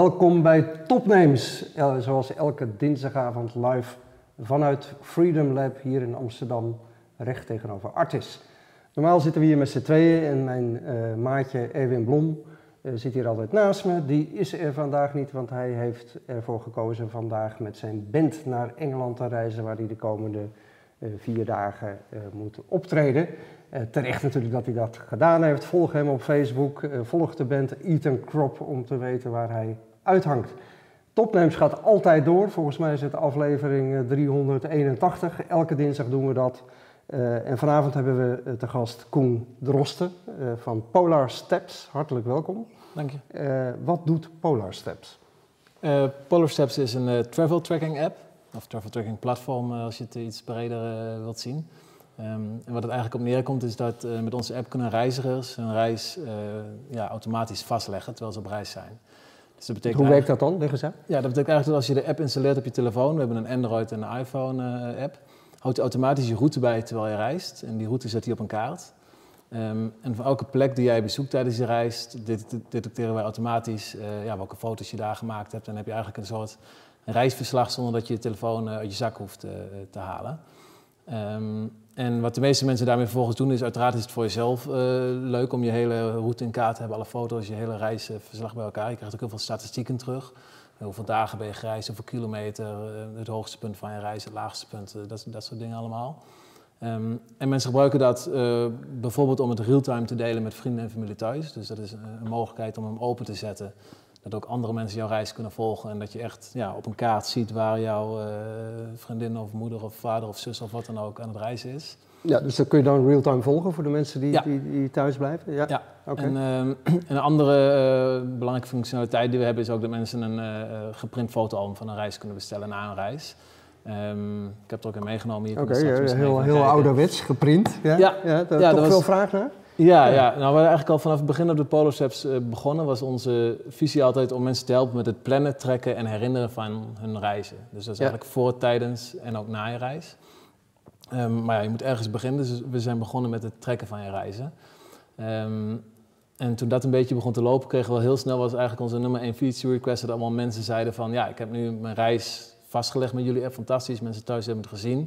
Welkom bij Topnames, eh, zoals elke dinsdagavond live vanuit Freedom Lab hier in Amsterdam, recht tegenover Artis. Normaal zitten we hier met z'n tweeën en mijn eh, maatje Erwin Blom eh, zit hier altijd naast me. Die is er vandaag niet, want hij heeft ervoor gekozen vandaag met zijn band naar Engeland te reizen, waar hij de komende vier dagen moet optreden. Terecht natuurlijk dat hij dat gedaan heeft. Volg hem op Facebook, volg de band Ethan Crop om te weten waar hij uithangt. Topnames gaat altijd door. Volgens mij is het aflevering eh, 381. Elke dinsdag doen we dat. Eh, en vanavond hebben we eh, te gast Koen Drosten eh, van Polar Steps. Hartelijk welkom. Dank je. Eh, wat doet Polar Steps? Eh, Polar Steps is een eh, travel tracking app, of travel tracking platform eh, als je het iets breder eh, wilt zien. Ehm, en wat het eigenlijk op neerkomt is dat eh, met onze app kunnen reizigers hun reis eh, ja, automatisch vastleggen terwijl ze op reis zijn. Dus dat betekent Hoe werkt dat dan? Leg eens uit. Ja, dat betekent eigenlijk dat als je de app installeert op je telefoon, we hebben een Android en een iPhone eh, app, houdt hij automatisch je route bij terwijl je reist. En die route zet hij op een kaart. Ehm, en voor elke plek die jij bezoekt tijdens je reis, det- detecteren wij automatisch eh, ja, welke foto's je daar gemaakt hebt. En dan heb je eigenlijk een soort reisverslag zonder dat je je telefoon eh, uit je zak hoeft eh, te halen. Ehm, en wat de meeste mensen daarmee vervolgens doen, is uiteraard is het voor jezelf eh, leuk om je hele route in kaart te hebben, alle foto's, je hele reisverslag bij elkaar. Je krijgt ook heel veel statistieken terug. Hoeveel dagen ben je gereisd, hoeveel kilometer, eh, het hoogste punt van je reis, het laagste punt, eh, dat, dat soort dingen allemaal. Ehm, en mensen gebruiken dat eh, bijvoorbeeld om het real-time te delen met vrienden en familie thuis. Dus dat is een mogelijkheid om hem open te zetten. Dat ook andere mensen jouw reis kunnen volgen. En dat je echt ja, op een kaart ziet waar jouw eh, vriendin of moeder of vader of zus of wat dan ook aan het reizen is. Ja, dus dat kun je dan real-time volgen voor de mensen die, Ja. die, die thuis blijven? Ja. Ja. Oké. En ehm, een andere eh, belangrijke functionaliteit die we hebben is ook dat mensen een eh, geprint fotoalbum van een reis kunnen bestellen na een reis. Ehm, ik heb het er ook in meegenomen. Oké, straks ja, heel, heel ouderwets, geprint. Ja, Ja. ja, daar Ja, toch was- veel vraag naar? Ja, Ja. nou, we waren eigenlijk al vanaf het begin op de Polar Steps eh, begonnen. Was onze visie altijd om mensen te helpen met het plannen, trekken en herinneren van hun reizen. Dus dat is eigenlijk voor, tijdens en ook na je reis. Ehm, maar ja, je moet ergens beginnen. Dus we zijn begonnen met het trekken van je reizen. Ehm, en toen dat een beetje begon te lopen, kregen we al heel snel, was eigenlijk onze nummer 1 feature request, dat allemaal mensen zeiden van, ja, ik heb nu mijn reis vastgelegd met jullie app, fantastisch, mensen thuis hebben het gezien.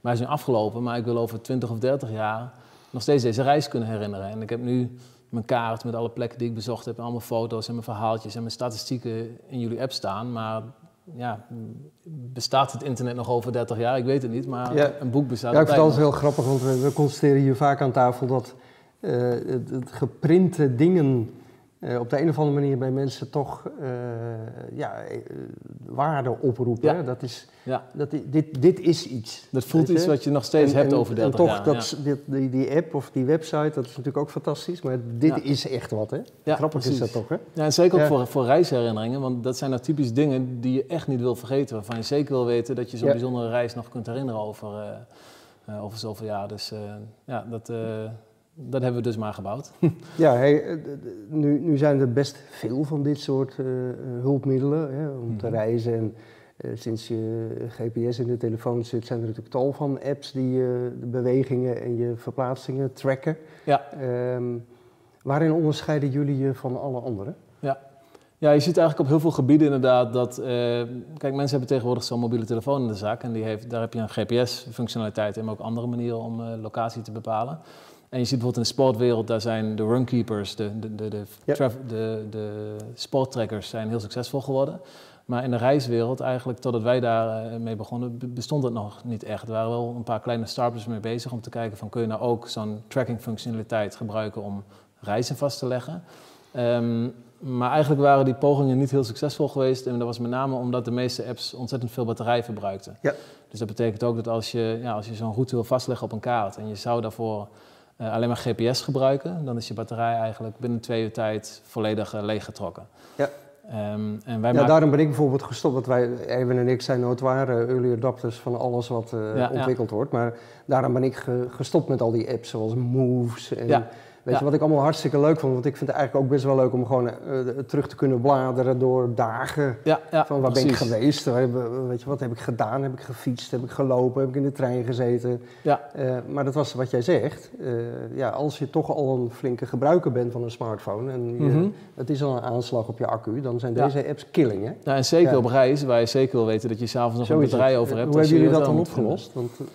Maar hij is nu afgelopen, maar ik wil over 20 of 30 jaar nog steeds deze reis kunnen herinneren. En ik heb nu mijn kaart met alle plekken die ik bezocht heb, en allemaal foto's en mijn verhaaltjes en mijn statistieken in jullie app staan. Maar ja, bestaat het internet nog over 30 jaar? Ik weet het niet, maar Ja. een boek bestaat Ja, ik vind het altijd heel grappig, want we, we constateren hier vaak aan tafel dat eh, het, het geprinte dingen eh, op de een of andere manier bij mensen toch eh, ja, eh, waarde oproepen. Ja. Dat is, Ja. dat, dit, dit is iets. Dat voelt iets je? wat je nog steeds En- hebt en- over 30 en toch, jaar. dat, ja. die, die app of die website, dat is natuurlijk ook fantastisch, maar dit is echt wat, hè? Grappig is dat toch, hè? Ja, en zeker ook voor, voor reisherinneringen, want dat zijn nou typisch dingen die je echt niet wil vergeten. Waarvan je zeker wil weten dat je zo'n bijzondere reis nog kunt herinneren over, over zoveel jaar. Dus ja, dat, dat hebben we dus maar gebouwd. Ja, hey, eh, nu, nu zijn er best veel van dit soort eh, eh, hulpmiddelen hè, om te Mhm. reizen. En sinds je GPS in de telefoon zit, zijn er natuurlijk tal van apps die je de bewegingen en je verplaatsingen tracken. Ja. Ehm, waarin onderscheiden jullie je van alle anderen? Ja, je ziet eigenlijk op heel veel gebieden inderdaad dat... kijk, mensen hebben tegenwoordig zo'n mobiele telefoon in de zak... en die heeft, daar heb je een GPS-functionaliteit en ook andere manieren om locatie te bepalen. En je ziet bijvoorbeeld in de sportwereld, daar zijn de runkeepers, de, de, de, de, de, de sporttrekkers zijn heel succesvol geworden. Maar in de reiswereld, eigenlijk totdat wij daar eh, mee begonnen, be- bestond het nog niet echt. Er waren wel een paar kleine startups mee bezig om te kijken van kun je nou ook zo'n tracking functionaliteit gebruiken om reizen vast te leggen. Ehm, maar eigenlijk waren die pogingen niet heel succesvol geweest. En dat was met name omdat de meeste apps ontzettend veel batterij verbruikten. Ja. Dus dat betekent ook dat als je, ja, als je zo'n route wil vastleggen op een kaart en je zou daarvoor eh, alleen maar GPS gebruiken, dan is je batterij eigenlijk binnen twee uur tijd volledig eh, leeggetrokken. Ja. Ehm, en wij Ja, maken- daarom ben ik bijvoorbeeld gestopt, want wij, Erwin en ik zijn notoire early adopters van alles wat eh, Ja, ja. ontwikkeld wordt. Maar daarom ben ik ge- gestopt met al die apps zoals Moves en Ja. Weet Ja. je wat ik allemaal hartstikke leuk vond? Want ik vind het eigenlijk ook best wel leuk om gewoon eh, terug te kunnen bladeren door dagen. Ja, ja Van waar ben ik geweest? Waar heb- Weet je, wat heb ik gedaan? Heb ik gefietst? Heb ik gelopen? Heb ik in de trein gezeten? Ja. Eh, maar dat was wat jij zegt. Eh, ja, als je toch al een flinke gebruiker bent van een smartphone en je- Mhm. het is al een aanslag op je accu, dan zijn Ja. deze apps killing, hè? Nou, en zeker Ja. op reis, waar je zeker wil weten dat je s'avonds nog een batterij over hebt. Hoe hebben jullie dat dan opgelost? Want, eh,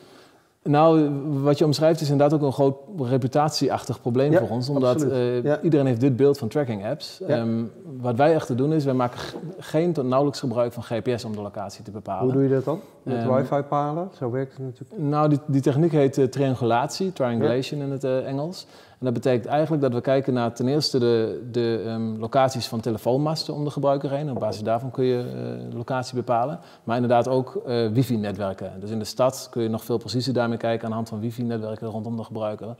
Nou, wat je omschrijft is inderdaad ook een groot reputatieachtig probleem Ja, voor ons. Omdat eh, Ja. iedereen heeft dit beeld van tracking apps. Ja. Ehm, wat wij echt te doen is, wij maken geen tot nauwelijks gebruik van GPS om de locatie te bepalen. hoe doe je dat dan? Met Ehm, wifi-palen? Zo werkt het natuurlijk. Nou, die, die techniek heet eh, triangulatie, triangulation in het eh, Engels. En dat betekent eigenlijk dat we kijken naar ten eerste de, de ehm, locaties van telefoonmasten om de gebruiker heen. Op basis daarvan kun je de locatie bepalen. Maar inderdaad ook eh, wifi-netwerken. Dus in de stad kun je nog veel preciezer daarmee kijken aan de hand van wifi-netwerken rondom de gebruiker.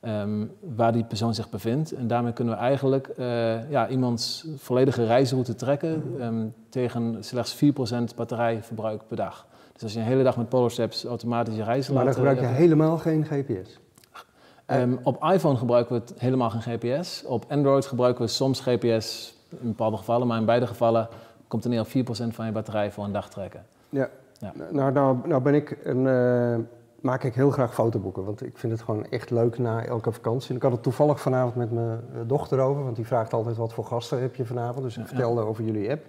ehm, waar die persoon zich bevindt. En daarmee kunnen we eigenlijk eh, ja, iemands volledige reisroute trekken ehm, tegen slechts 4% batterijverbruik per dag. Dus als je een hele dag met Polarsteps automatisch je Maar dan gebruik je helemaal geen GPS. Ehm, op iPhone gebruiken we het helemaal geen GPS. Op Android gebruiken we soms GPS in bepaalde gevallen, maar in beide gevallen komt er neer op 4% van je batterij voor een dag trekken. Ja. Ja. Nou, nou, nou ben ik een, eh, maak ik heel graag fotoboeken, want ik vind het gewoon echt leuk na elke vakantie. En ik had het toevallig vanavond met mijn eh, dochter over, want die vraagt altijd wat voor gasten heb je vanavond. Dus ik Ja, vertelde over jullie app.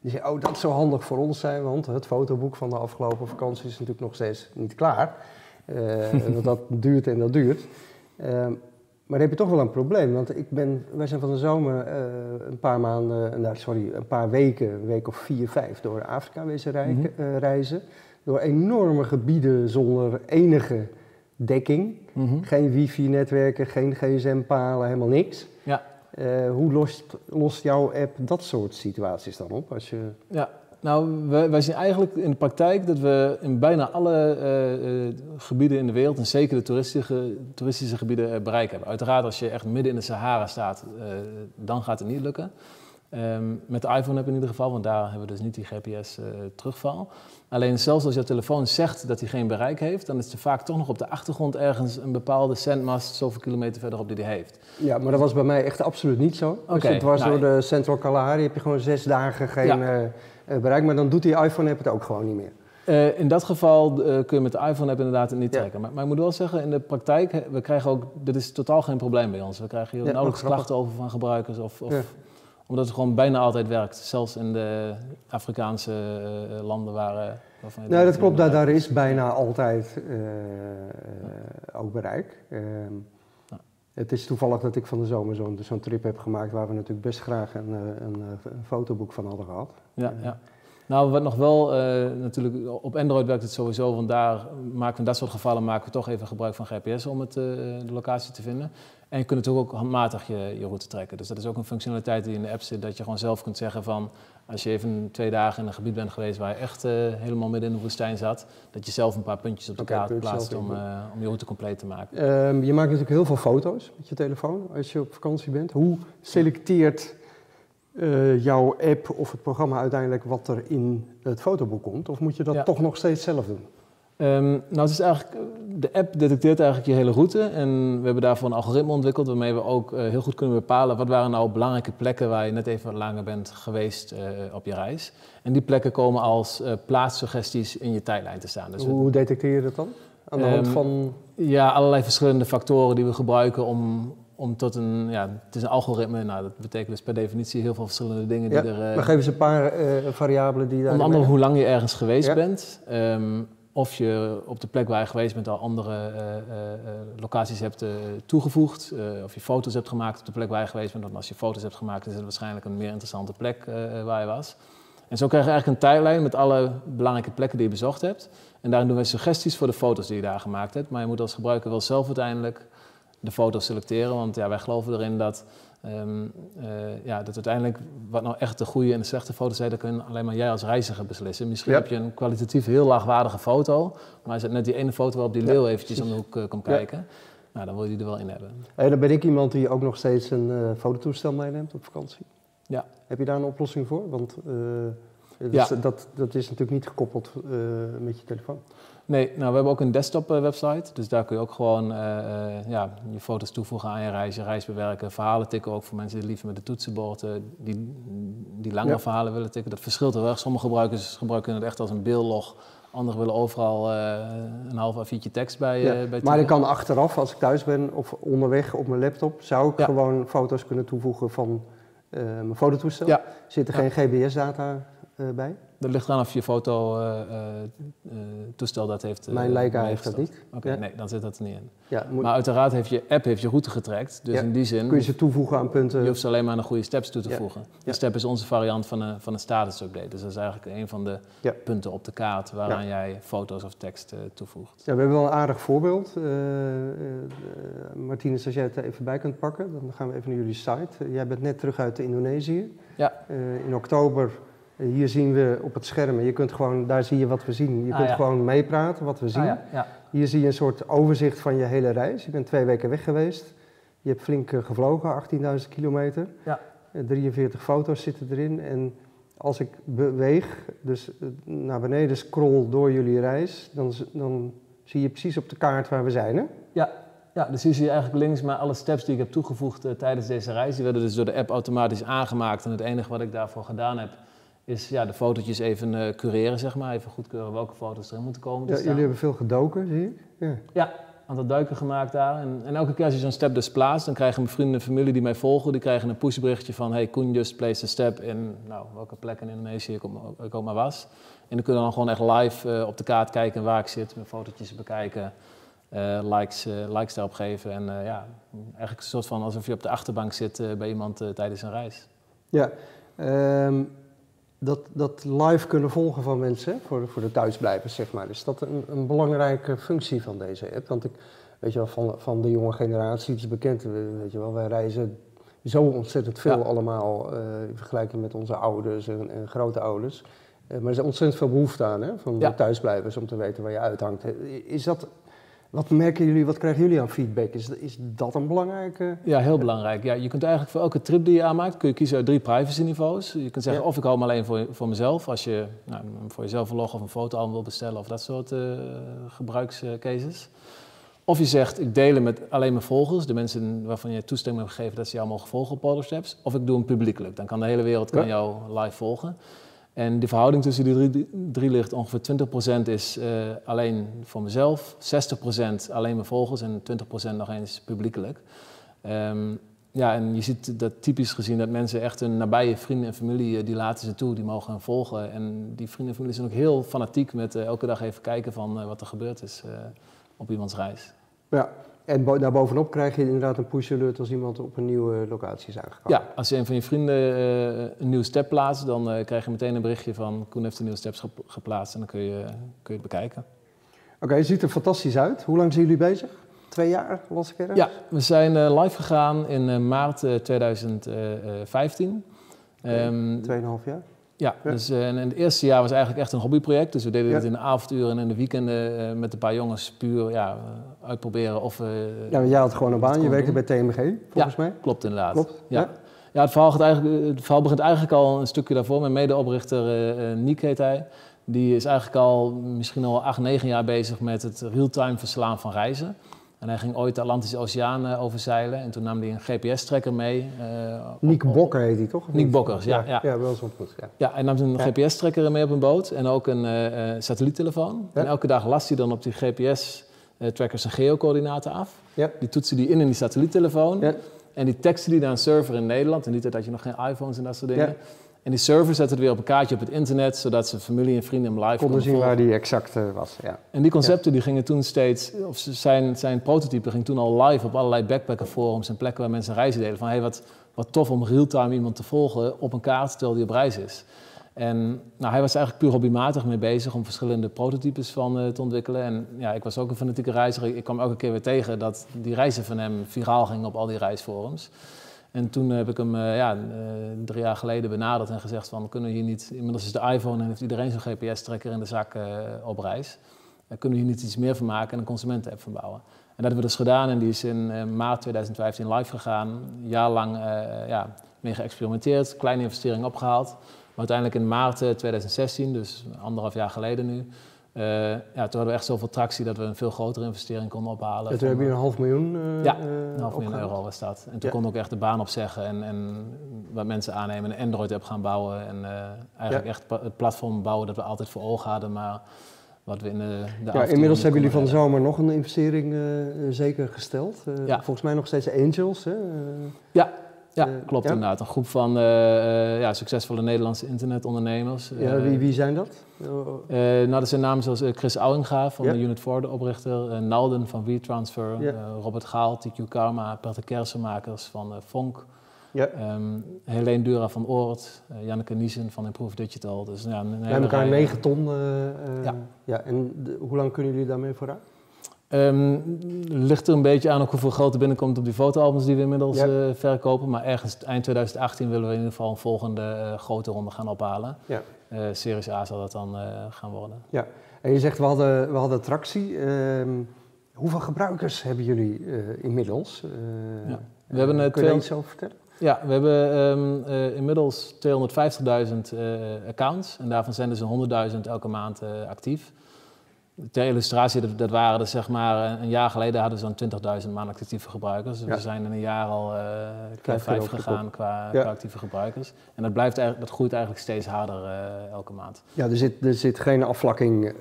Die zei, oh dat zou handig voor ons zijn, want het fotoboek van de afgelopen vakantie is natuurlijk nog steeds niet klaar. Eh, want dat duurt en dat duurt. Ehm, maar dan heb je toch wel een probleem, want ik ben, wij zijn van de zomer eh, een paar maanden, nou, sorry, een paar weken, een week of vier, vijf, door Afrika wezen rij- Mhm. eh, reizen. Door enorme gebieden zonder enige dekking. Geen wifi-netwerken, geen gsm-palen, helemaal niks. Ja. Eh, hoe lost, lost jouw app dat soort situaties dan op? Als je, Ja, nou, wij, wij zien eigenlijk in de praktijk dat we in bijna alle eh, eh, gebieden in de wereld, en zeker de toeristische, toeristische gebieden, eh, bereik hebben. Uiteraard, als je echt midden in de Sahara staat, dan gaat het niet lukken. Ehm, met de iPhone heb je in ieder geval, want daar hebben we dus niet die GPS-terugval. Alleen zelfs als je telefoon zegt dat hij geen bereik heeft, dan is er vaak toch nog op de achtergrond ergens een bepaalde zendmast zoveel kilometer verderop die hij heeft. ja, maar dat was bij mij echt absoluut niet zo. Als Oké, je dwars nou, door de Central Kalahari heb je gewoon zes dagen geen Ja. Eh, eh, bereik. Maar dan doet die iPhone-app het ook gewoon niet meer. Eh, in dat geval eh, kun je met de iPhone-app inderdaad het niet Ja. trekken. Maar, maar ik moet wel zeggen, in de praktijk, we krijgen ook, dit is totaal geen probleem bij ons. We krijgen hier Ja, nauwelijks klachten over van gebruikers. Of, of, Ja. Omdat het gewoon bijna altijd werkt. Zelfs in de Afrikaanse landen waar... Nou, dat klopt. Daar, eh, daar is bijna altijd ook bereik. Het is toevallig dat ik van de zomer zo'n zo'n trip heb gemaakt waar we natuurlijk best graag een, eh, een, eh, een fotoboek van hadden gehad. Ja, ja. Nou, wat nog wel, eh, natuurlijk, op Android werkt het sowieso, want daar maken we in dat soort gevallen maken we toch even gebruik van GPS om het, eh, de locatie te vinden. En je kunt natuurlijk ook handmatig je, je route trekken. Dus dat is ook een functionaliteit die in de app zit, dat je gewoon zelf kunt zeggen van, als je even twee dagen in een gebied bent geweest waar je echt eh, helemaal midden in de woestijn zat, dat je zelf een paar puntjes op de kaart plaatst om, eh, om je route compleet te maken. Ehm, je maakt natuurlijk heel veel foto's met je telefoon als je op vakantie bent. Hoe selecteert eh, jouw app of het programma uiteindelijk wat er in het fotoboek komt? Of moet je dat Ja. toch nog steeds zelf doen? Ehm, nou, het is eigenlijk, de app detecteert eigenlijk je hele route en we hebben daarvoor een algoritme ontwikkeld waarmee we ook eh, heel goed kunnen bepalen wat waren nou belangrijke plekken waar je net even langer bent geweest eh, op je reis. En die plekken komen als eh, plaatssuggesties in je tijdlijn te staan. Dus Hoe detecteer je dat dan? Aan de hand Ehm, van... ja, allerlei verschillende factoren die we gebruiken om, om tot een, ja, het is een algoritme, nou dat betekent dus per definitie heel veel verschillende dingen Ja, die er... eh, maar geef eens een paar eh, variabelen die daar... Onder andere hoe lang je ergens geweest Ja. bent. ehm, of je op de plek waar je geweest bent al andere eh, eh, eh, locaties hebt toegevoegd. of je foto's hebt gemaakt op de plek waar je geweest bent. Want als je foto's hebt gemaakt is het waarschijnlijk een meer interessante plek waar je was. En zo krijg je eigenlijk een tijdlijn met alle belangrijke plekken die je bezocht hebt. En daarin doen we suggesties voor de foto's die je daar gemaakt hebt. Maar je moet als gebruiker wel zelf uiteindelijk de foto's selecteren. Want ja, wij geloven erin dat, ehm, eh, ja, dat uiteindelijk wat nou echt de goede en de slechte foto's zijn, dat kun alleen maar jij als reiziger beslissen. Misschien Ja. heb je een kwalitatief heel laagwaardige foto, maar is het net die ene foto waarop die Ja, leeuw eventjes om de hoek eh, komt kijken. Nou, dan wil je die er wel in hebben. En dan ben ik iemand die ook nog steeds een eh, fototoestel meeneemt op vakantie. Ja. Heb je daar een oplossing voor? Want dat, Ja. is, dat, dat is natuurlijk niet gekoppeld met je telefoon. Nee, nou we hebben ook een desktop eh, website. Dus daar kun je ook gewoon uh, ja, je foto's toevoegen aan je reis, je reis bewerken, verhalen tikken ook voor mensen die liever met de toetsenbord die, die langere verhalen willen tikken. Dat verschilt heel erg. Sommige gebruikers gebruiken het echt als een beeldlog. Anderen willen overal een half A4'tje tekst bij, ja. bij Maar ik kan achteraf, als ik thuis ben of onderweg op mijn laptop, zou ik gewoon foto's kunnen toevoegen van mijn fototoestel. Ja. Zit er geen GBS-data bij? Dat ligt eraan of je foto uh, toestel dat heeft. Mijn Leica heeft dat niet. Oké, nee, dan zit dat er niet in. Ja, Maar uiteraard heeft je app heeft je route getrekt. Dus in die zin. Kun je ze toevoegen aan punten. Je hoeft ze alleen maar een goede steps toe te voegen. De step is onze variant van een, van een status update. Dus dat is eigenlijk een van de punten op de kaart waaraan jij foto's of tekst toevoegt. Ja, we hebben wel een aardig voorbeeld. Martinez, als jij het even bij kunt pakken, dan gaan we even naar jullie site. jij bent net terug uit Indonesië. Ja. in oktober hier zien we op het scherm, je kunt gewoon, daar zie je wat we zien. Je ah, kunt gewoon meepraten wat we ah, zien. ja, ja. Hier zie je een soort overzicht van je hele reis. Je bent twee weken weg geweest. Je hebt flink eh, gevlogen, 18.000 kilometer. Ja. 43 eh, foto's zitten erin. En als ik beweeg, dus eh, naar beneden scroll door jullie reis, dan, dan zie je precies op de kaart waar we zijn. Hè? Ja, ja, dus hier zie je eigenlijk links maar alle steps die ik heb toegevoegd tijdens deze reis. Die werden dus door de app automatisch aangemaakt. En het enige wat ik daarvoor gedaan heb, is ja, de fotootjes even uh, cureren, zeg maar. Even goedkeuren welke foto's erin moeten komen. Ja, jullie hebben veel gedoken, zie ik. Ja, ja een aantal duiken gemaakt daar. En, en, elke keer als je zo'n step dus plaatst, dan krijgen mijn vrienden en familie die mij volgen, die krijgen een pushberichtje van, hey, Koen just placed a step in, nou, welke plek in Indonesië ik ook, ik ook maar was. En dan kunnen we dan gewoon echt live uh, op de kaart kijken waar ik zit, mijn fotootjes bekijken, uh, likes, likes daarop geven. En ja, eigenlijk een soort van alsof je op de achterbank zit bij iemand tijdens een reis. Ja, um dat, dat live kunnen volgen van mensen, voor, voor de thuisblijvers, zeg maar. Is dat een, een belangrijke functie van deze app? Want ik, weet je wel, van, van de jonge generatie, het is bekend, weet je wel, wij reizen zo ontzettend veel allemaal uh, in vergelijking met onze ouders en, en grote ouders. Uh, maar er is ontzettend veel behoefte aan, hè, van de thuisblijvers, om te weten waar je uithangt. Is dat wat merken jullie, wat krijgen jullie aan feedback? Is, is dat een belangrijke? Ja, heel belangrijk. Ja, je kunt eigenlijk voor elke trip die je aanmaakt, kun je kiezen uit drie privacy niveaus. Je kunt zeggen, of ik hou hem alleen voor, voor mezelf, als je nou, voor jezelf een log of een foto wil bestellen of dat soort uh, gebruikscases. Of je zegt, ik deel hem met alleen mijn volgers, de mensen waarvan je toestemming hebt gegeven dat ze jou mogen volgen op Polarsteps. Of ik doe hem publiekelijk, dan kan de hele wereld kan jou live volgen. En de verhouding tussen die drie, ligt ongeveer 20% is uh, alleen voor mezelf, 60% alleen mijn volgers en 20% nog eens publiekelijk. Um, ja, en je ziet dat typisch gezien dat mensen echt hun nabije vrienden en familie, eh, die laten ze toe, die mogen hen volgen. En die vrienden en familie zijn ook heel fanatiek met uh, elke dag even kijken van wat er gebeurd is op iemands reis. Ja, en daarbovenop krijg je inderdaad een push alert als iemand op een nieuwe locatie is aangekomen. Ja, als je een van je vrienden uh, een nieuwe step plaatst, dan uh, krijg je meteen een berichtje van Koen heeft een nieuwe steps geplaatst en dan kun je, kun je het bekijken. Oké, okay, het ziet er fantastisch uit. Hoe lang zijn jullie bezig? Twee jaar, las ik Ja, we zijn uh, live gegaan in maart 2015. Okay, um, Tweeënhalf jaar? Ja, dus uh, en het eerste jaar was eigenlijk echt een hobbyproject. Dus we deden ja. dit in de avonduren en in de weekenden uh, met een paar jongens puur ja, uitproberen of... Uh, ja, jij had gewoon een baan, je werkte bij TMG, volgens ja, mij. klopt inderdaad. Klopt, ja. ja. het, verhaal gaat eigenlijk, het verhaal begint eigenlijk al een stukje daarvoor. Mijn medeoprichter, Niek heet hij, die is eigenlijk al misschien al acht, negen jaar bezig met het real-time verslaan van reizen. En hij ging ooit de Atlantische Oceaan uh, overzeilen. En toen nam hij een GPS-tracker mee. Uh, Niek Bokker heet hij toch? Niek Bokkers, ja. Ja, ja. wel eens ontmoet. Ja. ja, hij nam een GPS-tracker mee op een boot. En ook een uh, satelliettelefoon. En elke dag las hij dan op die GPS-tracker zijn geocoördinaten af. Ja. Die toetste hij in in die satelliettelefoon. Ja. En die tekste hij naar een server in Nederland. En niet dat je nog geen iPhones en dat soort dingen. En die server zette het weer op een kaartje op het internet, zodat ze familie en vrienden hem live konden zien waar die exact uh, was. Ja. En die concepten die gingen toen steeds, of zijn, zijn prototype ging toen al live op allerlei backpacker forums en plekken waar mensen reizen deden. Van hey, wat, wat tof om real-time iemand te volgen op een kaart terwijl die op reis is. En nou, hij was eigenlijk puur hobbymatig mee bezig om verschillende prototypes van uh, te ontwikkelen. En ja, ik was ook een fanatieke reiziger. Ik kwam elke keer weer tegen dat die reizen van hem viraal gingen op al die reisforums. En toen heb ik hem uh, ja, uh, drie jaar geleden benaderd en gezegd van kunnen we hier niet, inmiddels is de iPhone en heeft iedereen zo'n GPS-trekker in de zak uh, op reis. kunnen we hier niet iets meer van maken en een consumenten-app van bouwen. En dat hebben we dus gedaan en die is in maart 2015 live gegaan. Een jaar ja, mee geëxperimenteerd, kleine investering opgehaald. Maar uiteindelijk in maart 2016, dus anderhalf jaar geleden nu, ja, toen hadden we echt zoveel tractie dat we een veel grotere investering konden ophalen. En toen heb je een half miljoen Ja, een half miljoen euro was dat. En toen kon ik echt de baan opzeggen en, en wat mensen aannemen, een Android-app gaan bouwen. En eigenlijk echt het platform bouwen dat we altijd voor ogen hadden, maar wat we in de, de ja, inmiddels hebben jullie van de zomer nog een investering uh, zeker gesteld. Uh, ja. Volgens mij nog steeds Angels. Hè? Uh, ja, ja klopt ja. inderdaad. Een groep van ja, succesvolle Nederlandse internetondernemers. Ja, wie, wie zijn dat? nou, dat zijn namen zoals Chris Ouwenga van de Unit 4, de oprichter. Nalden van WeTransfer. Robert Gaal, TQ Karma. Peter Kersenmakers van Fonk. Ja. Um, Helene Dura van Oort, Janneke Niesen van Improve Digital. Dus, ja, een Bij elkaar 9 ton. Ja. ja. En de, hoe lang kunnen jullie daarmee vooruit? Um, ligt er een beetje aan ook hoeveel geld er binnenkomt op die fotoalbums die we inmiddels ja. uh, verkopen. Maar ergens eind 2018 willen we in ieder geval een volgende grote ronde gaan ophalen. Ja. Series A zal dat dan gaan worden. Ja, en je zegt we hadden, we hadden tractie. Ehm, hoeveel gebruikers hebben jullie inmiddels? Ja. We hebben, Kun je daar iets over vertellen? Ja, we hebben um, uh, inmiddels 250.000 uh, accounts en daarvan zijn er zo'n 100.000 elke maand uh, actief. Ter illustratie, dat, dat waren er zeg maar een jaar geleden hadden we zo'n 20.000 maandelijk actieve gebruikers. Dus ja. we zijn in een jaar al keer vijf gegaan qua, ja. qua, actieve gebruikers. En dat, blijft, dat groeit eigenlijk steeds harder elke maand. Ja, er zit, er zit geen afvlakking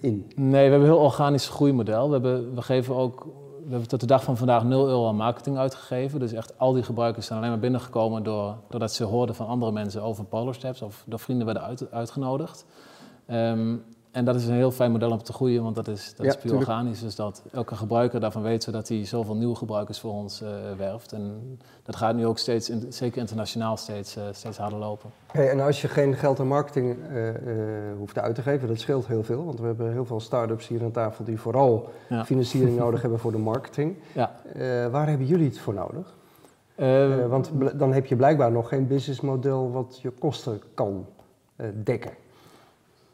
in. Nee, we hebben een heel organisch groeimodel. We, hebben, we geven ook we hebben tot de dag van vandaag 0 euro aan marketing uitgegeven. Dus echt al die gebruikers zijn alleen maar binnengekomen door, doordat ze hoorden van andere mensen over Polar Steps of door vrienden werden uit, uitgenodigd. Um, en dat is een heel fijn model om te groeien, want dat is, dat ja, is puur organisch. Dus dat elke gebruiker daarvan weet zodat hij zoveel nieuwe gebruikers voor ons uh, werft. En dat gaat nu ook steeds, in, zeker internationaal, steeds, uh, steeds harder lopen. Hey, en als je geen geld aan marketing uh, hoeft uit te geven, dat scheelt heel veel. Want we hebben heel veel start-ups hier aan tafel die vooral ja. financiering nodig hebben voor de marketing. Ja. waar hebben jullie het voor nodig? want dan heb je blijkbaar nog geen businessmodel wat je kosten kan dekken.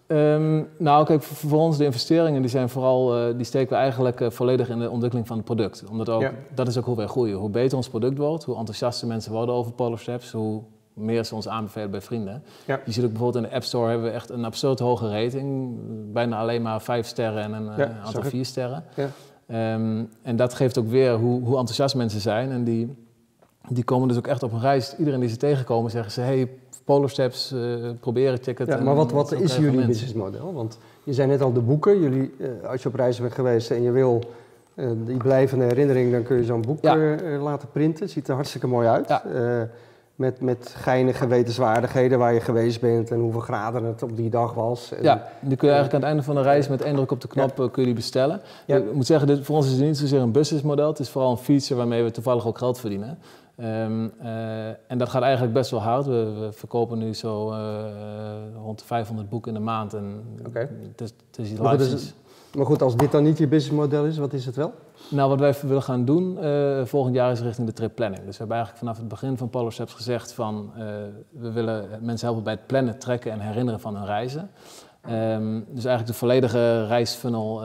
Um, nou, kijk, voor ons de investeringen die zijn vooral, uh, die steken we eigenlijk uh, volledig in de ontwikkeling van het product. Omdat ook, ja. dat is ook hoe wij groeien. Hoe beter ons product wordt, hoe enthousiaster mensen worden over Polar Steps, hoe meer ze ons aanbevelen bij vrienden. Ja. Je ziet ook bijvoorbeeld in de App Store hebben we echt een absurd hoge rating. Bijna alleen maar vijf sterren en een ja, aantal vier sterren. Um, en dat geeft ook weer hoe, hoe enthousiast mensen zijn. En die, die komen dus ook echt op een reis. Iedereen die ze tegenkomen zeggen ze... hey, Polar Steps, uh, proberen ticket. Ja, maar wat, wat is jullie businessmodel? Want je zei net al de boeken. Jullie, uh, als je op reis bent geweest en je wil uh, die blijvende herinnering... dan kun je zo'n boek ja. laten printen. Ziet er hartstikke mooi uit. Ja. met, met geinige wetenswaardigheden waar je geweest bent en hoeveel graden het op die dag was. En, ja, die kun je eigenlijk aan het einde van de reis met één druk op de knop kun je die bestellen. Ik moet zeggen, dit, voor ons is het niet zozeer een businessmodel. Het is vooral een feature waarmee we toevallig ook geld verdienen. Um, uh, en dat gaat eigenlijk best wel hard. We, we verkopen nu zo uh, rond de 500 boeken in de maand. En okay. het is, het is maar, maar goed, als dit dan niet je businessmodel is, wat is het wel? Nou, wat wij willen gaan doen uh, volgend jaar is richting de trip planning. Dus we hebben eigenlijk vanaf het begin van Polar Steps gezegd van... we willen mensen helpen bij het plannen, trekken en herinneren van hun reizen. Um, dus eigenlijk de volledige reisfunnel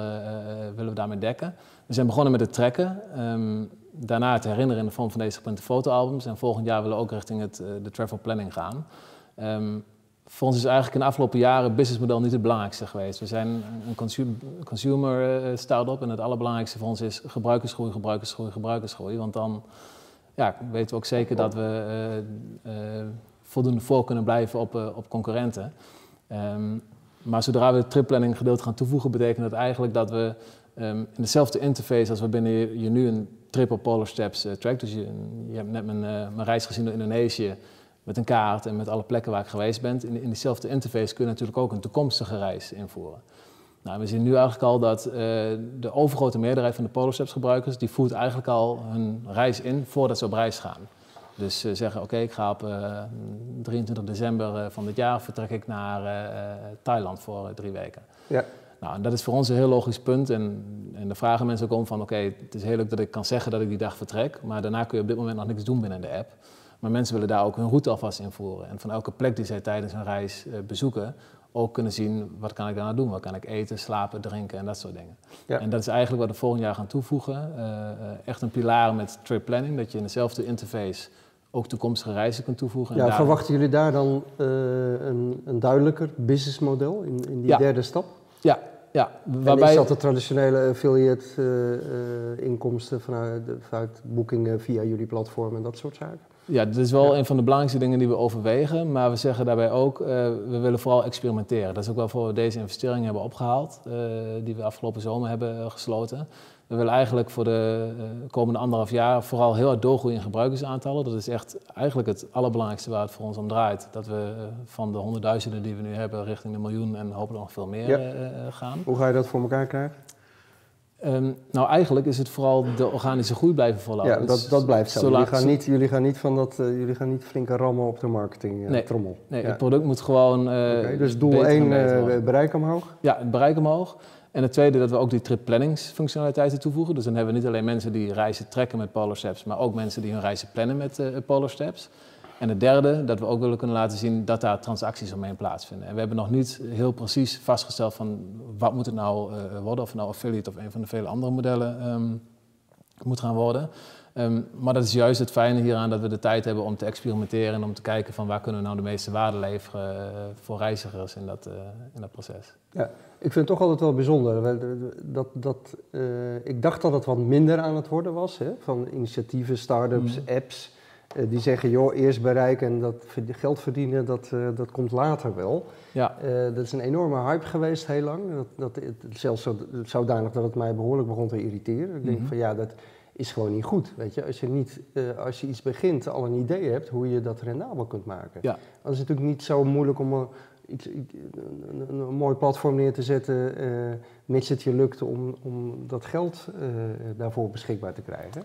willen we daarmee dekken. We zijn begonnen met het trekken. Um, daarna te herinneren in de vorm van deze geprinte fotoalbums. En volgend jaar willen we ook richting het, uh, de travel planning gaan. Um, voor ons is eigenlijk in de afgelopen jaren het businessmodel niet het belangrijkste geweest. We zijn een consumer, consumer uh, start-up en het allerbelangrijkste voor ons is gebruikersgroei, gebruikersgroei, gebruikersgroei. Want dan ja, weten we ook zeker dat we uh, voldoende voor kunnen blijven op, op concurrenten. Um, maar zodra we het tripplanning gedeelte gaan toevoegen, betekent dat eigenlijk dat we um, in dezelfde interface als we binnen je nu een triple polar steps uh, track. Dus je, je, hebt net mijn, uh, mijn, reis gezien door Indonesië met een kaart en met alle plekken waar ik geweest ben. In, in diezelfde interface kun je natuurlijk ook een toekomstige reis invoeren. Nou, we zien nu eigenlijk al dat uh, de overgrote meerderheid van de Polar Steps gebruikers, die voert eigenlijk al hun reis in voordat ze op reis gaan. Dus ze zeggen, oké, ik ga op 23 december van dit jaar vertrek ik naar Thailand voor drie weken. Ja. Nou, en dat is voor ons een heel logisch punt. En, en daar vragen mensen ook om van, oké, het is heel leuk dat ik kan zeggen dat ik die dag vertrek, maar daarna kun je op dit moment nog niks doen binnen de app. Maar mensen willen daar ook hun route alvast invoeren. En van elke plek die zij tijdens hun reis uh, bezoeken, ook kunnen zien, wat kan ik daarna doen? Wat kan ik eten, slapen, drinken en dat soort dingen. Ja. En dat is eigenlijk wat we volgend jaar gaan toevoegen. Uh, uh, echt een pilaar met trip planning, dat je in dezelfde interface ook toekomstige reizen kunt toevoegen. Ja, verwachten jullie daar dan een, een, duidelijker businessmodel in, in die derde stap? Ja, Ja, Waarbij... is dat de traditionele affiliate eh, eh, inkomsten vanuit, vanuit boekingen via jullie platform en dat soort zaken? Ja, dat is wel Ja. een van de belangrijkste dingen die we overwegen. Maar we zeggen daarbij ook, eh, we willen vooral experimenteren. Dat is ook wel voor we deze investering hebben opgehaald, eh, die we afgelopen zomer hebben gesloten. We willen eigenlijk voor de eh, komende anderhalf jaar vooral heel hard doorgroeien in gebruikersaantallen. Dat is echt eigenlijk het allerbelangrijkste waar het voor ons om draait. Dat we eh, van de honderdduizenden die we nu hebben richting de miljoen en hopelijk nog veel meer Ja. eh, gaan. Hoe ga je dat voor elkaar krijgen? Ehm, nou, eigenlijk is het vooral de organische groei blijven volhouden. ja, Dus dat, dat blijft zo. zolang- Jullie gaan, niet, jullie, gaan niet van dat, jullie gaan niet flinke rammen op de marketing Nee. trommel. Nee, Ja. het product moet gewoon. Oké, dus doel beter en 1, beter worden. bereik omhoog. Ja, het bereik omhoog. En het tweede, dat we ook die trip planningsfunctionaliteiten toevoegen. Dus dan hebben we niet alleen mensen die reizen trekken met Polar Steps, maar ook mensen die hun reizen plannen met eh Polar Steps. En het derde, dat we ook willen kunnen laten zien dat daar transacties omheen plaatsvinden. En we hebben nog niet heel precies vastgesteld van wat moet het nou eh, worden, of het nou affiliate of een van de vele andere modellen ehm, moet gaan worden. Ehm, maar dat is juist het fijne hieraan dat we de tijd hebben om te experimenteren en om te kijken van waar kunnen we nou de meeste waarde leveren eh, voor reizigers in dat, in dat proces. Ik vind het toch altijd wel bijzonder. Dat, dat, eh, ik dacht dat het wat minder aan het worden was. Hè? Van initiatieven, start-ups, Mhm. apps. eh, die zeggen, joh, eerst bereiken en dat geld verdienen, dat, eh, dat komt later wel. Ja, dat is een enorme hype geweest heel lang. Dat, dat, het, zelfs zo, zodanig dat het mij behoorlijk begon te irriteren. Ik denk Mhm. van ja, dat is gewoon niet goed. Weet je? Als, je niet, als je iets begint, al een idee hebt hoe je dat rendabel kunt maken. Ja. Dan is het natuurlijk niet zo moeilijk om een, iets, een, mooi platform neer te zetten, eh, mits het je lukt om, om dat geld eh, daarvoor beschikbaar te krijgen.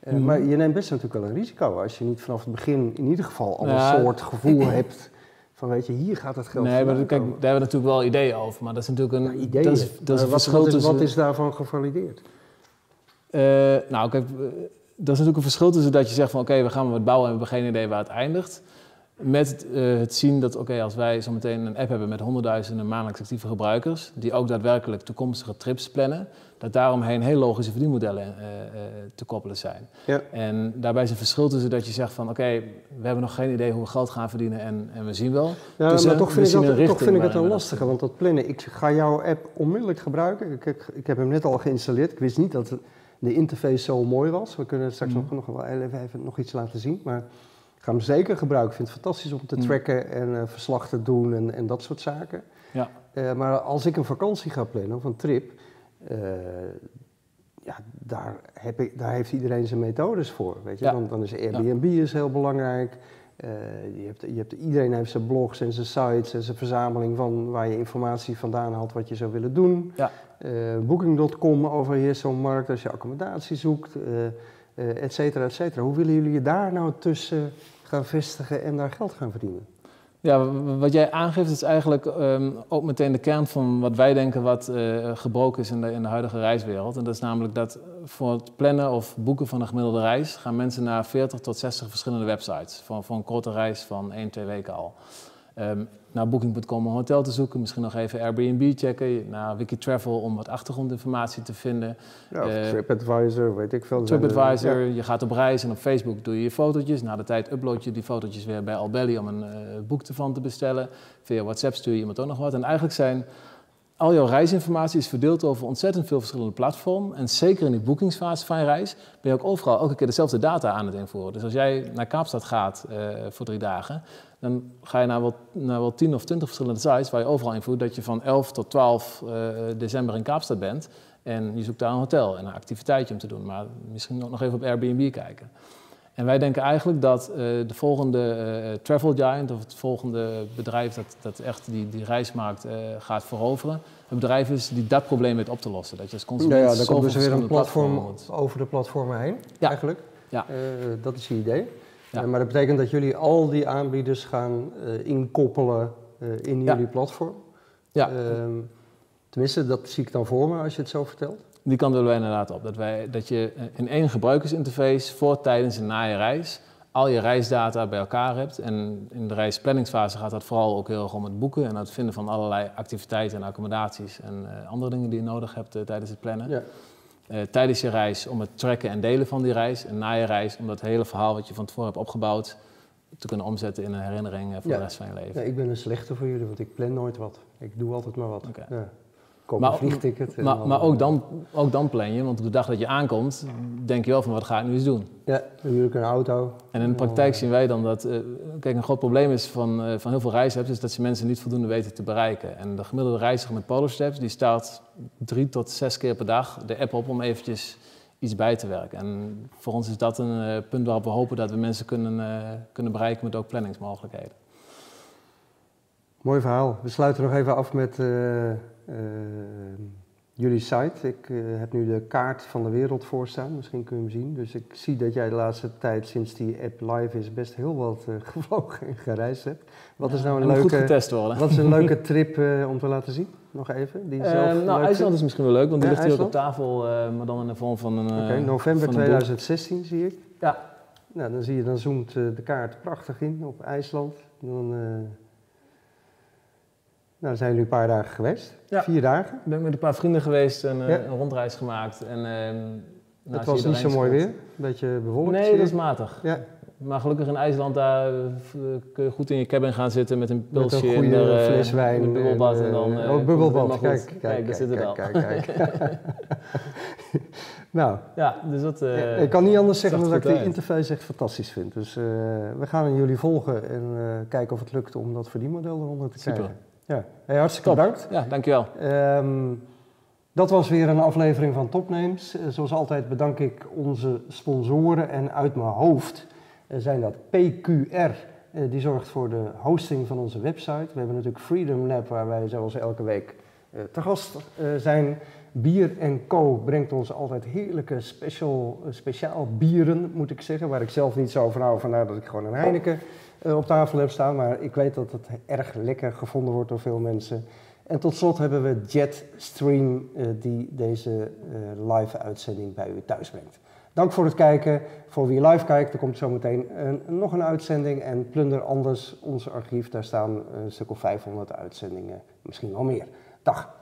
Eh, Mhm. Maar je neemt best natuurlijk wel een risico als je niet vanaf het begin in ieder geval al Ja. een soort gevoel hebt van weet je, hier gaat het geld nee, maar kijk, daar hebben we natuurlijk wel ideeën over. Maar dat is natuurlijk een, Ja, ideeën. dat is, dat is wat, verschil wat, is, tussen... wat is daarvan gevalideerd? Nou, kijk, dat is natuurlijk een verschil tussen dat je zegt van oké, we gaan wat bouwen en we hebben geen idee waar het eindigt. Met het, eh, het zien dat oké, als wij zometeen een app hebben met honderdduizenden maandelijks actieve gebruikers, die ook daadwerkelijk toekomstige trips plannen, dat daaromheen heel logische verdienmodellen eh, eh, te koppelen zijn. Ja. En daarbij is een verschil tussen dat je zegt van oké, we hebben nog geen idee hoe we geld gaan verdienen en, en we zien wel. Ja, Dus, maar toch vind, ik dat, een toch vind ik het een lastige, want dat plannen, ik ga jouw app onmiddellijk gebruiken. Ik, ik, ik heb hem net al geïnstalleerd. Ik wist niet dat de interface zo mooi was. We kunnen straks Mhm. nog, nog wel even, even nog iets laten zien, maar ik ga hem zeker gebruiken. Ik vind het fantastisch om te Mhm. tracken en eh, verslag te doen en, en dat soort zaken. Ja. Eh, maar als ik een vakantie ga plannen of een trip, eh, ja, daar, heb ik, daar heeft iedereen zijn methodes voor. Weet je? Ja. Dan, dan is Airbnb is heel belangrijk. Je hebt, je hebt, iedereen heeft zijn blogs en zijn sites en zijn verzameling van waar je informatie vandaan haalt wat je zou willen doen. Ja. Booking.com overheerst zo'n markt als je accommodatie zoekt, eh eh, et cetera, et cetera. Hoe willen jullie je daar nou tussen gaan vestigen en daar geld gaan verdienen? Ja, wat jij aangeeft is eigenlijk ehm, ook meteen de kern van wat wij denken wat eh, gebroken is in de, in de huidige reiswereld. En dat is namelijk dat voor het plannen of boeken van een gemiddelde reis gaan mensen naar 40 tot 60 verschillende websites. Voor, voor een korte reis van 1, 2 weken al. Ehm, naar Booking.com om een hotel te zoeken, misschien nog even Airbnb checken, naar Wikitravel om wat achtergrondinformatie te vinden. Ja, of Eh, TripAdvisor, weet ik veel. TripAdvisor, ja. je gaat op reis en op Facebook doe je je fotootjes. Na de tijd upload je die fotootjes weer bij Albelly om een eh, boek ervan te bestellen. Via WhatsApp stuur je iemand ook nog wat. En eigenlijk zijn al jouw reisinformatie is verdeeld over ontzettend veel verschillende platformen. En zeker in die boekingsfase van je reis ben je ook overal elke keer dezelfde data aan het invoeren. Dus als jij naar Kaapstad gaat eh, voor drie dagen, dan ga je naar wel, naar wel 10 of 20 verschillende sites waar je overal invoert dat je van 11 tot 12 eh, december in Kaapstad bent. En je zoekt daar een hotel en een activiteitje om te doen. Maar misschien ook nog even op Airbnb kijken. En wij denken eigenlijk dat eh, de volgende eh, travel giant of het volgende bedrijf dat, dat echt die, die reismarkt gaat veroveren, een bedrijf is die dat probleem weet op te lossen. Dat je als Ja, consument ja, dan zoveel komt dus weer een platform over de platformen heen, Ja. eigenlijk. Ja. Dat is je idee. Ja. Maar dat betekent dat jullie al die aanbieders gaan eh, inkoppelen eh, in Ja. jullie platform. Ja. Ehm, tenminste, dat zie ik dan voor me als je het zo vertelt. Die kant willen wij inderdaad op. Dat, wij, dat je eh, in één gebruikersinterface voor, tijdens en na je reis al je reisdata bij elkaar hebt. En in de reisplanningsfase gaat dat vooral ook heel erg om het boeken en het vinden van allerlei activiteiten en accommodaties en andere dingen die je nodig hebt tijdens het plannen. Ja. Eh, tijdens je reis om het tracken en delen van die reis. En na je reis om dat hele verhaal wat je van tevoren hebt opgebouwd te kunnen omzetten in een herinnering eh, voor Ja. de rest van je leven. Ja, ik ben een slechte voor jullie, want ik plan nooit wat. Ik doe altijd maar wat. Ja. Koop Maar- een vliegticket. en Maar, ook, dan, ook dan plan je, want op de dag dat je aankomt, denk je wel van wat ga ik nu eens doen. Ja, ik een auto. En in de praktijk zien wij dan dat, eh, kijk, een groot probleem is van, eh, van heel veel reisapps, is dat ze mensen niet voldoende weten te bereiken. En de gemiddelde reiziger met Polarsteps, die start drie tot zes keer per dag de app op om eventjes iets bij te werken. En voor ons is dat een eh, punt waarop we hopen dat we mensen kunnen, eh, kunnen bereiken met ook planningsmogelijkheden. Mooi verhaal. We sluiten nog even af met eh, eh, jullie site. Ik eh, heb nu de kaart van de wereld voor staan. Misschien kun je hem zien. Dus ik zie dat jij de laatste tijd, sinds die app live is, best heel wat eh, gevlogen en gereisd hebt. Wat is nou En een goed leuke, getest worden. wat is een leuke trip eh, om te laten zien? Nog even. Die Eh, zelf nou, IJsland is misschien wel leuk, want die Ja, ligt hier ook op IJsland. tafel, eh, maar dan in de vorm van een. eh, Oké, november van een boek. 2016 zie ik. Ja. Nou, dan zie je, dan zoomt eh, de kaart prachtig in op IJsland. Dan, eh, nou, zijn jullie een paar dagen geweest. Ja. Vier dagen. Ik ben met een paar vrienden geweest en eh, Ja. een rondreis gemaakt. En, ehm, nou, het was niet zo mooi weer. Een beetje bewolkt. Nee, dat is matig. Ja, Maar gelukkig in IJsland, daar eh, kun je goed in je cabin gaan zitten met een met pilsje een en goede er, eh, fles wijn. Een bubbelbad en, eh, dan... eh, komt bubbelbad, kijk, goed. kijk, daar zit kijk, al. kijk, kijk. nou, Ja, dus dat... eh, ik kan niet anders zeggen dan er dat ik uit. interface echt fantastisch vind. Dus eh, we gaan jullie volgen en eh, kijken of het lukt om dat verdienmodel eronder te Super. krijgen. Ja, hey, hartstikke Top. bedankt. Ja, dankjewel. Ehm, dat was weer een aflevering van Topnames. Eh, zoals altijd bedank ik onze sponsoren en uit mijn hoofd eh, zijn dat PQR. eh, die zorgt voor de hosting van onze website. We hebben natuurlijk Freedom Lab waar wij zoals elke week te gast zijn. Bier Co brengt ons altijd heerlijke special, speciaal bieren, moet ik zeggen. Waar ik zelf niet zo van hou, vandaar dat ik gewoon een Heineken op tafel heb staan. Maar ik weet dat het erg lekker gevonden wordt door veel mensen. En tot slot hebben we Jetstream eh, die deze eh, live uitzending bij u thuis brengt. Dank voor het kijken. Voor wie live kijkt, er komt zometeen een, nog een uitzending. En plunder anders ons archief, daar staan een stuk of 500 uitzendingen, misschien wel meer. Dag.